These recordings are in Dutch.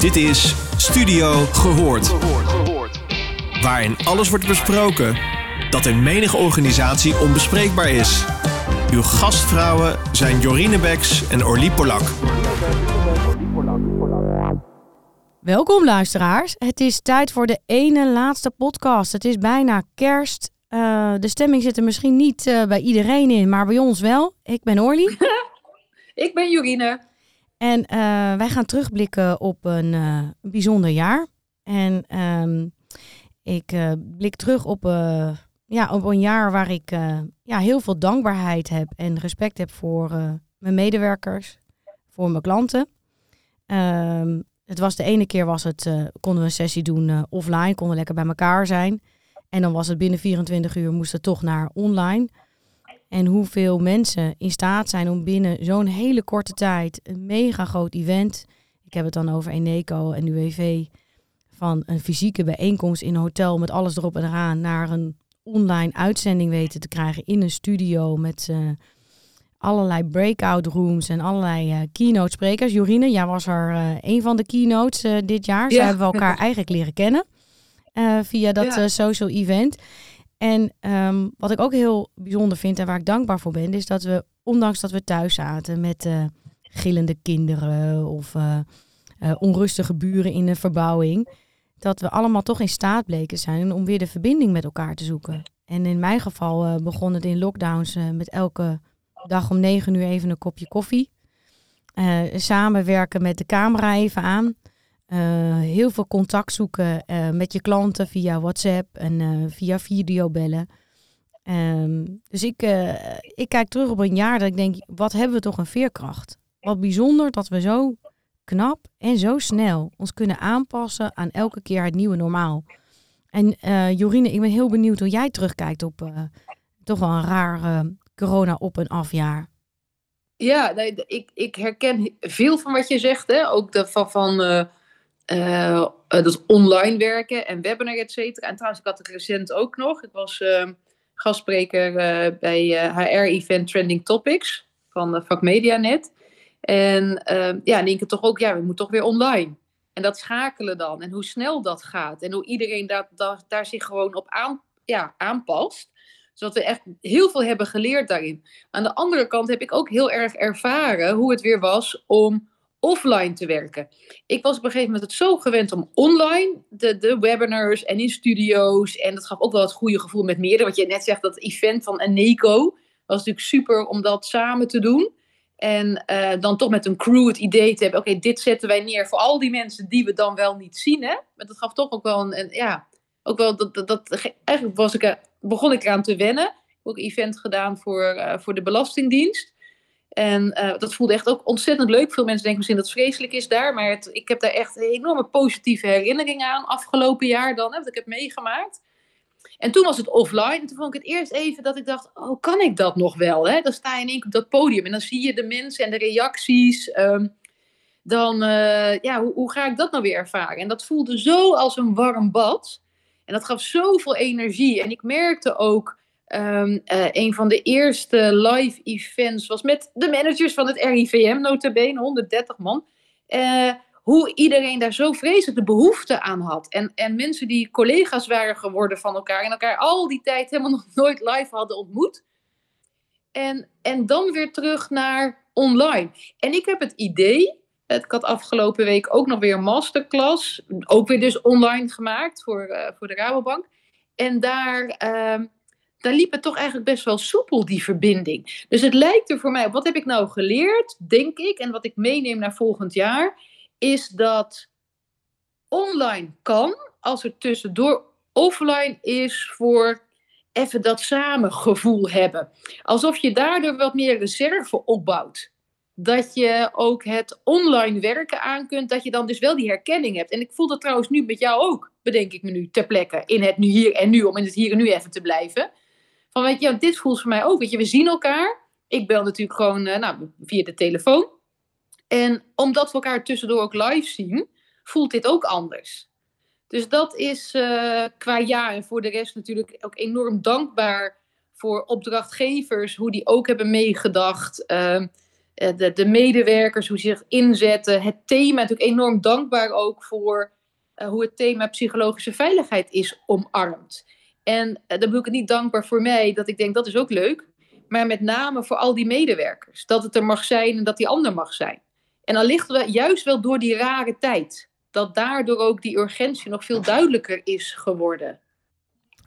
Dit is Studio Gehoord. Waarin alles wordt besproken dat in menige organisatie onbespreekbaar is. Uw gastvrouwen zijn Jorine Beks en Orlie Polak. Welkom luisteraars. Het is tijd voor de ene laatste podcast. Het is bijna kerst. Uh, de stemming zit er misschien niet uh, bij iedereen in, maar bij ons wel. Ik ben Orly. Ik ben Jorine. En uh, wij gaan terugblikken op een bijzonder jaar. En ehm, ik blik terug op, ja, op een jaar waar ik ja, heel veel dankbaarheid heb en respect heb voor mijn medewerkers, voor mijn klanten. Um, het was de ene keer was het, konden we een sessie doen offline, konden lekker bij elkaar zijn. En dan was het binnen 24 uur moest het toch naar online. En hoeveel mensen in staat zijn om binnen zo'n hele korte tijd een mega groot event. Ik heb het dan over Eneco en UWV. Van een fysieke bijeenkomst in een hotel met alles erop en eraan. Naar een online uitzending weten te krijgen in een studio met uh, allerlei breakout rooms en allerlei uh, keynote sprekers. Jorine, jij was er uh, een van de keynotes dit jaar. Ja. Ze hebben we elkaar eigenlijk leren kennen via dat ja. social event. En um, wat ik ook heel bijzonder vind en waar ik dankbaar voor ben, is dat we, ondanks dat we thuis zaten met gillende kinderen of onrustige buren in de verbouwing, dat we allemaal toch in staat bleken zijn om weer de verbinding met elkaar te zoeken. En in mijn geval begon het in lockdowns met elke dag om negen uur even een kopje koffie. Samenwerken met de camera even aan. Uh, heel veel contact zoeken uh, met je klanten via WhatsApp en via videobellen. Um, dus ik, ik kijk terug op een jaar dat ik denk, wat hebben we toch een veerkracht. Wat bijzonder dat we zo knap en zo snel ons kunnen aanpassen aan elke keer het nieuwe normaal. En Jorine, ik ben heel benieuwd hoe jij terugkijkt op toch wel een raar corona op en af jaar? Ja, ik, ik herken veel van wat je zegt. Hè? Ook de, van, van uh, dat online werken en webinar, et cetera. En trouwens, ik had het recent ook nog. Ik was uh, gastspreker bij HR-event Trending Topics van Vak Medianet. En ja, en denk ik toch ook, ja, we moeten toch weer online. En dat schakelen dan. En hoe snel dat gaat. En hoe iedereen daar zich gewoon op aan, ja, aanpast zodat we echt heel veel hebben geleerd daarin. Aan de andere kant heb ik ook heel erg ervaren hoe het weer was om offline te werken. Ik was op een gegeven moment het zo gewend om online de, de webinars en in studio's. En dat gaf ook wel het goede gevoel met meerdere. Wat je net zegt, dat event van Eneco was natuurlijk super om dat samen te doen. En uh, dan toch met een crew het idee te hebben: oké, dit zetten wij neer voor al die mensen die we dan wel niet zien. Hè? Maar dat gaf toch ook wel een, ja, ook wel dat, dat, eigenlijk was ik, begon ik eraan te wennen. Ik heb ook een event gedaan voor, uh, voor de Belastingdienst. En uh, dat voelde echt ook ontzettend leuk. Veel mensen denken misschien dat het vreselijk is daar. Maar het, ik heb daar echt enorme positieve herinneringen aan afgelopen jaar dan. Hè, wat ik heb meegemaakt. En toen was het offline. En toen vond ik het eerst even dat ik dacht, oh, kan ik dat nog wel? Hè? Dan sta je in één keer op dat podium en dan zie je de mensen en de reacties. Um, dan, uh, ja, hoe, hoe ga ik dat nou weer ervaren? En dat voelde zo als een warm bad. En dat gaf zoveel energie. En ik merkte ook, um, uh, een van de eerste live events was met de managers van het RIVM, notabene, 130 man. Uh, hoe iedereen daar zo vreselijk de behoefte aan had. En, en mensen die collega's waren geworden van elkaar en elkaar al die tijd helemaal nog nooit live hadden ontmoet. En, en dan weer terug naar online. En ik heb het idee ik had afgelopen week ook nog weer een masterclass. Ook weer dus online gemaakt voor, uh, voor de Rabobank. En daar, uh, daar liep het toch eigenlijk best wel soepel, die verbinding. Dus het lijkt er voor mij Wat heb ik nou geleerd, denk ik, en wat ik meeneem naar volgend jaar, is dat online kan, als er tussendoor offline is voor even dat samengevoel hebben. Alsof je daardoor wat meer reserve opbouwt dat je ook het online werken aan kunt, dat je dan dus wel die herkenning hebt. En ik voel dat trouwens nu met jou ook, bedenk ik me nu, ter plekke, in het nu hier en nu, om in het hier en nu even te blijven. Van weet je, dit voelt voor mij ook, weet je, we zien elkaar. Ik bel natuurlijk gewoon uh, nou, via de telefoon. En omdat we elkaar tussendoor ook live zien, voelt dit ook anders. Dus dat is uh, qua ja en voor de rest natuurlijk ook enorm dankbaar voor opdrachtgevers, hoe die ook hebben meegedacht. Uh, eh, de, de medewerkers, hoe ze zich inzetten. Het thema, natuurlijk enorm dankbaar ook voor hoe het thema psychologische veiligheid is omarmd. En uh, dan bedoel ik het niet dankbaar voor mij, dat ik denk dat is ook leuk. Maar met name voor al die medewerkers. Dat het er mag zijn en dat die ander mag zijn. En dan ligt we juist wel door die rare tijd. Dat daardoor ook die urgentie nog veel duidelijker is geworden.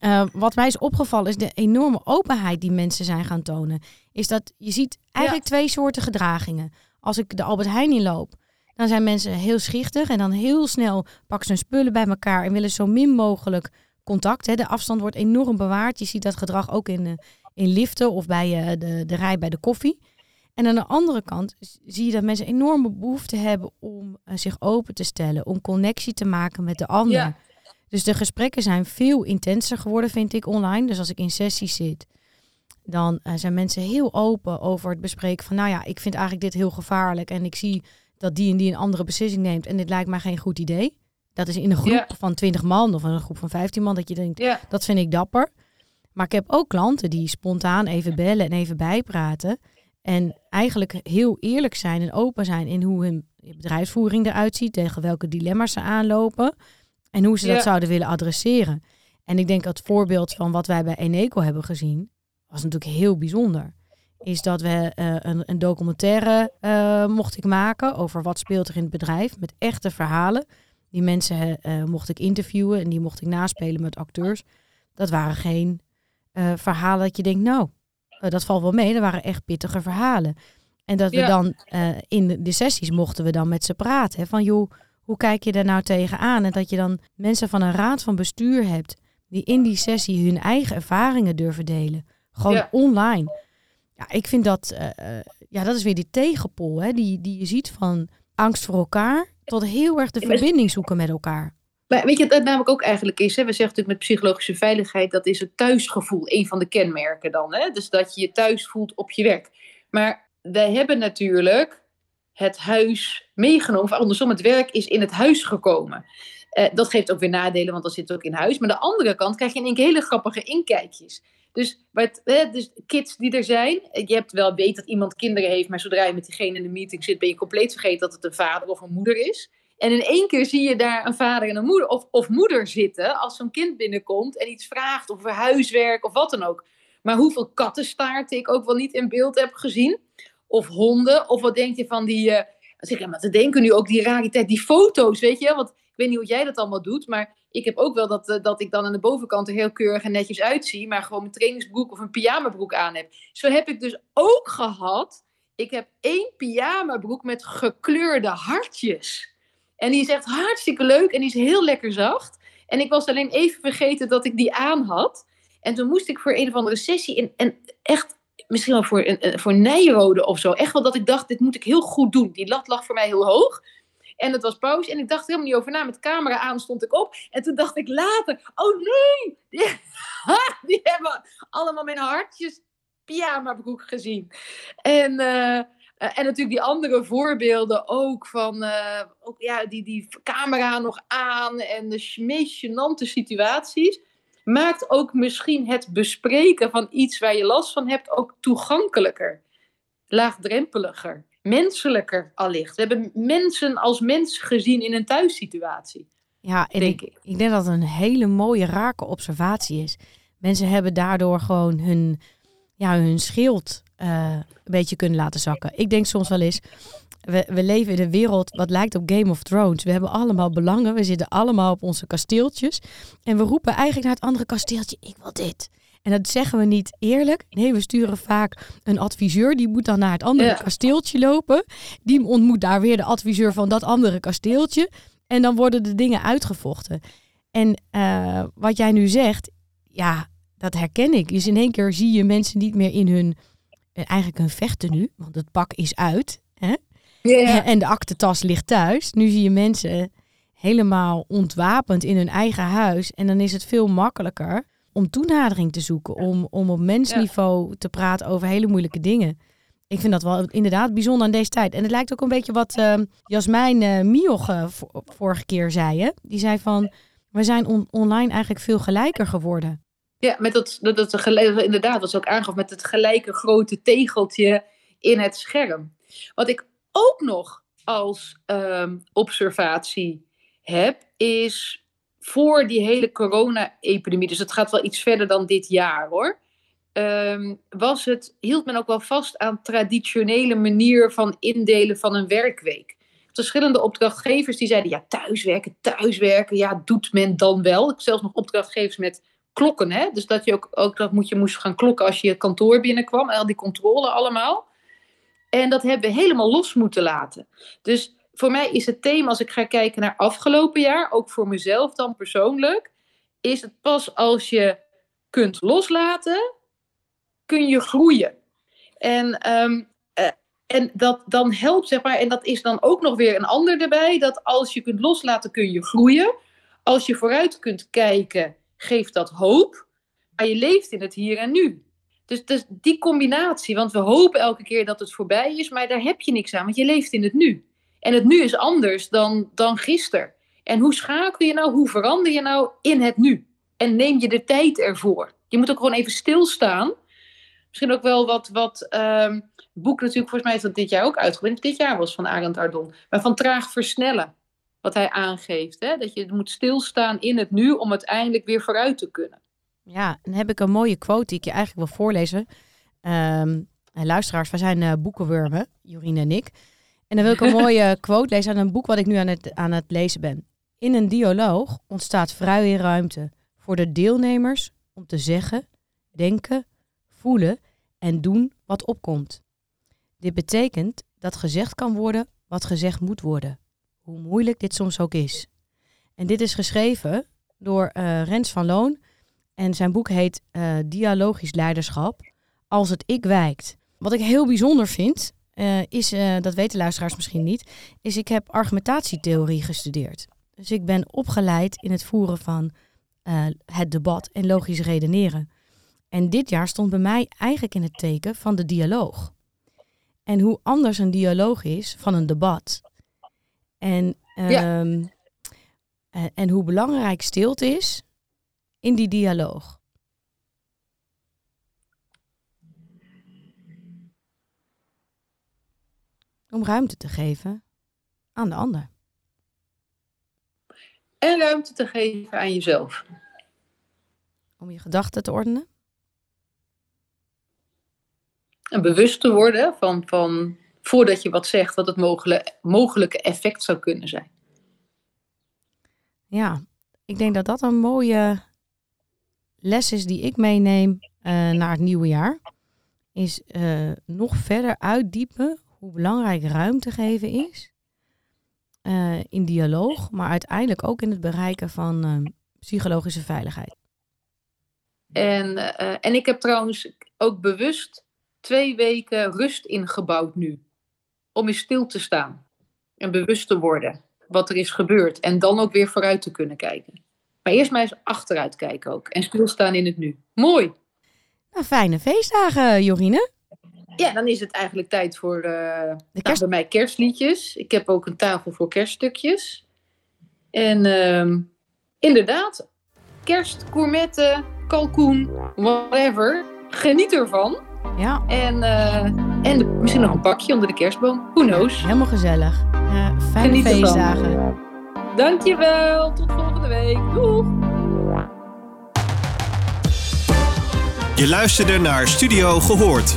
Uh, wat mij is opgevallen is de enorme openheid die mensen zijn gaan tonen. Is dat je ziet eigenlijk ja. twee soorten gedragingen. Als ik de Albert Heijn inloop, dan zijn mensen heel schichtig en dan heel snel pakken ze hun spullen bij elkaar en willen zo min mogelijk contact. Hè. De afstand wordt enorm bewaard. Je ziet dat gedrag ook in, uh, in liften of bij uh, de, de rij bij de koffie. En aan de andere kant zie je dat mensen enorme behoefte hebben om uh, zich open te stellen, om connectie te maken met de ander. Ja. Dus de gesprekken zijn veel intenser geworden, vind ik, online. Dus als ik in sessies zit, dan uh, zijn mensen heel open over het bespreken van, nou ja, ik vind eigenlijk dit heel gevaarlijk en ik zie dat die en die een andere beslissing neemt en dit lijkt mij geen goed idee. Dat is in een groep van 20 man of een groep van 15 man dat je denkt, ja. dat vind ik dapper. Maar ik heb ook klanten die spontaan even bellen en even bijpraten. En eigenlijk heel eerlijk zijn en open zijn in hoe hun bedrijfsvoering eruit ziet, tegen welke dilemma's ze aanlopen en hoe ze dat zouden willen adresseren. En ik denk dat het voorbeeld van wat wij bij Eneco hebben gezien, was natuurlijk heel bijzonder. Is dat we uh, een, een, documentaire uh, mocht ik maken over wat speelt er in het bedrijf. Met echte verhalen. Die mensen uh, mocht ik interviewen en die mocht ik naspelen met acteurs. Dat waren geen verhalen dat je denkt, nou, dat valt wel mee. Dat waren echt pittige verhalen. En dat ja. we dan in de sessies mochten we dan met ze praten. Hè, van joh, hoe kijk je daar nou tegenaan? En dat je dan mensen van een raad van bestuur hebt die in die sessie hun eigen ervaringen durven delen. Gewoon ja. online. Ja, ik vind dat, ja, dat is weer die tegenpol, hè, die, die je ziet van angst voor elkaar tot heel erg de verbinding zoeken met elkaar. Maar weet je, dat namelijk ook eigenlijk is, hè, we zeggen natuurlijk met psychologische veiligheid, dat is het thuisgevoel, een van de kenmerken dan. Hè? Dus dat je je thuis voelt op je werk. Maar wij hebben natuurlijk het huis meegenomen, of andersom, het werk is in het huis gekomen. Uh, dat geeft ook weer nadelen, want dan zit het ook in huis. Maar aan de andere kant krijg je in één keer hele grappige inkijkjes. Dus, wat, eh, dus kids die er zijn, je hebt wel weet dat iemand kinderen heeft, maar zodra je met diegene in de meeting zit, ben je compleet vergeten dat het een vader of een moeder is. En in één keer zie je daar een vader en een moeder of, of moeder zitten als zo'n kind binnenkomt en iets vraagt over huiswerk of wat dan ook. Maar hoeveel kattenstaarten ik ook wel niet in beeld heb gezien. Of honden. Of wat denk je van die. Uh, zeg maar te denken nu ook die rariteit, die foto's, weet je? Want ik weet niet hoe jij dat allemaal doet, maar ik heb ook wel dat, uh, dat ik dan aan de bovenkant er heel keurig en netjes uitzie, maar gewoon mijn trainingsbroek of een pyjamabroek aan heb. Zo heb ik dus ook gehad. Ik heb één pyjamabroek met gekleurde hartjes. En die is echt hartstikke leuk en die is heel lekker zacht. En ik was alleen even vergeten dat ik die aan had. En toen moest ik voor een of andere sessie in, en echt misschien wel voor, voor Nijrode of zo. Echt wel dat ik dacht, dit moet ik heel goed doen. Die lat lag voor mij heel hoog. En het was pauze en ik dacht helemaal niet over na. Met camera aan stond ik op. En toen dacht ik later, oh nee, die, hebben allemaal mijn hartjes pyjama-broek gezien. En, uh, en natuurlijk die andere voorbeelden ook van, uh, ook, ja, die, die camera nog aan en de meest gênante situaties maakt ook misschien het bespreken van iets waar je last van hebt ook toegankelijker, laagdrempeliger, menselijker allicht. We hebben mensen als mens gezien in een thuissituatie. Ja, en denk ik, denk dat het een hele mooie rake observatie is. Mensen hebben daardoor gewoon hun, ja, hun schild uh, een beetje kunnen laten zakken. Ik denk soms wel eens, we, we leven in een wereld wat lijkt op Game of Thrones. We hebben allemaal belangen. We zitten allemaal op onze kasteeltjes. En we roepen eigenlijk naar het andere kasteeltje: ik wil dit. En dat zeggen we niet eerlijk. Nee, we sturen vaak een adviseur. Die moet dan naar het andere ja. kasteeltje lopen. Die ontmoet daar weer de adviseur van dat andere kasteeltje. En dan worden de dingen uitgevochten. En uh, wat jij nu zegt, ja, dat herken ik. Dus in één keer zie je mensen niet meer in hun, eigenlijk hun vechten nu. Want het pak is uit. Hè? Yeah. En de aktentas ligt thuis. Nu zie je mensen helemaal ontwapend in hun eigen huis. En dan is het veel makkelijker om toenadering te zoeken. Om, om op mensniveau te praten over hele moeilijke dingen. Ik vind dat wel inderdaad bijzonder aan deze tijd. En het lijkt ook een beetje wat uh, Jasmijn uh, Mioch uh, vorige keer zei. Hè? Die zei van, we zijn on online eigenlijk veel gelijker geworden. Ja, met dat, dat, dat inderdaad, was ook aangaf met het gelijke grote tegeltje in het scherm. Wat ik ook nog als ehm, observatie heb, is voor die hele corona-epidemie, dus het gaat wel iets verder dan dit jaar hoor, ehm, was het, hield men ook wel vast aan traditionele manier van indelen van een werkweek. Verschillende opdrachtgevers die zeiden, ja, thuiswerken, thuiswerken, ja, doet men dan wel. Ik zelfs nog opdrachtgevers met klokken, hè? dus dat je ook, ook dat moet, je moest gaan klokken als je het kantoor binnenkwam, al die controle allemaal. En dat hebben we helemaal los moeten laten. Dus voor mij is het thema, als ik ga kijken naar afgelopen jaar, ook voor mezelf dan persoonlijk, is het pas als je kunt loslaten, kun je groeien. En, ehm, eh, en dat dan helpt, zeg maar, en dat is dan ook nog weer een ander erbij, dat als je kunt loslaten, kun je groeien. Als je vooruit kunt kijken, geeft dat hoop. Maar je leeft in het hier en nu. Dus, dus die combinatie, want we hopen elke keer dat het voorbij is, maar daar heb je niks aan, want je leeft in het nu. En het nu is anders dan, dan gisteren. En hoe schakel je nou, hoe verander je nou in het nu? En neem je de tijd ervoor. Je moet ook gewoon even stilstaan. Misschien ook wel wat, wat um, boek natuurlijk, volgens mij is dat dit jaar ook uitgebracht. Dit jaar was van Arend Ardon. Maar van traag versnellen. Wat hij aangeeft. Hè? Dat je moet stilstaan in het nu om uiteindelijk weer vooruit te kunnen. Ja, dan heb ik een mooie quote die ik je eigenlijk wil voorlezen. Um, luisteraars, wij zijn uh, boekenwurmen, Jorine en ik. En dan wil ik een mooie quote lezen aan een boek wat ik nu aan het, aan het lezen ben. In een dialoog ontstaat vrije ruimte voor de deelnemers om te zeggen, denken, voelen en doen wat opkomt. Dit betekent dat gezegd kan worden wat gezegd moet worden, hoe moeilijk dit soms ook is. En dit is geschreven door uh, Rens van Loon en zijn boek heet uh, Dialogisch Leiderschap. Als het ik wijkt. Wat ik heel bijzonder vind, uh, is, uh, dat weten luisteraars misschien niet, is ik heb argumentatietheorie gestudeerd. Dus ik ben opgeleid in het voeren van het debat en logisch redeneren. En dit jaar stond bij mij eigenlijk in het teken van de dialoog. En hoe anders een dialoog is van een debat. En, ja. en, en hoe belangrijk stilte is in die dialoog? Om ruimte te geven aan de ander. En ruimte te geven aan jezelf. Om je gedachten te ordenen. En bewust te worden van, van voordat je wat zegt, wat het mogelijke, mogelijke effect zou kunnen zijn. Ja, ik denk dat dat een mooie les is die ik meeneem uh, naar het nieuwe jaar, is uh, nog verder uitdiepen hoe belangrijk ruimte geven is. Uh, in dialoog, maar uiteindelijk ook in het bereiken van psychologische veiligheid. En, en ik heb trouwens ook bewust twee weken rust ingebouwd nu. Om eens stil te staan en bewust te worden wat er is gebeurd. En dan ook weer vooruit te kunnen kijken. Maar eerst maar eens achteruit kijken ook. En stilstaan in het nu. Mooi. Nou, fijne feestdagen, Jorine. Ja, dan is het eigenlijk tijd voor uh, de kerst... bij mij kerstliedjes. Ik heb ook een tafel voor kerststukjes. En uh, inderdaad, kerst, gourmetten, kalkoen, whatever. Geniet ervan. Ja. En, uh, en misschien nog een pakje onder de kerstboom. Who knows? Helemaal gezellig. Uh, fijne Geniet feestdagen. Ervan. Dankjewel. Tot volgende week. Doeg. Je luisterde naar Studio Gehoord.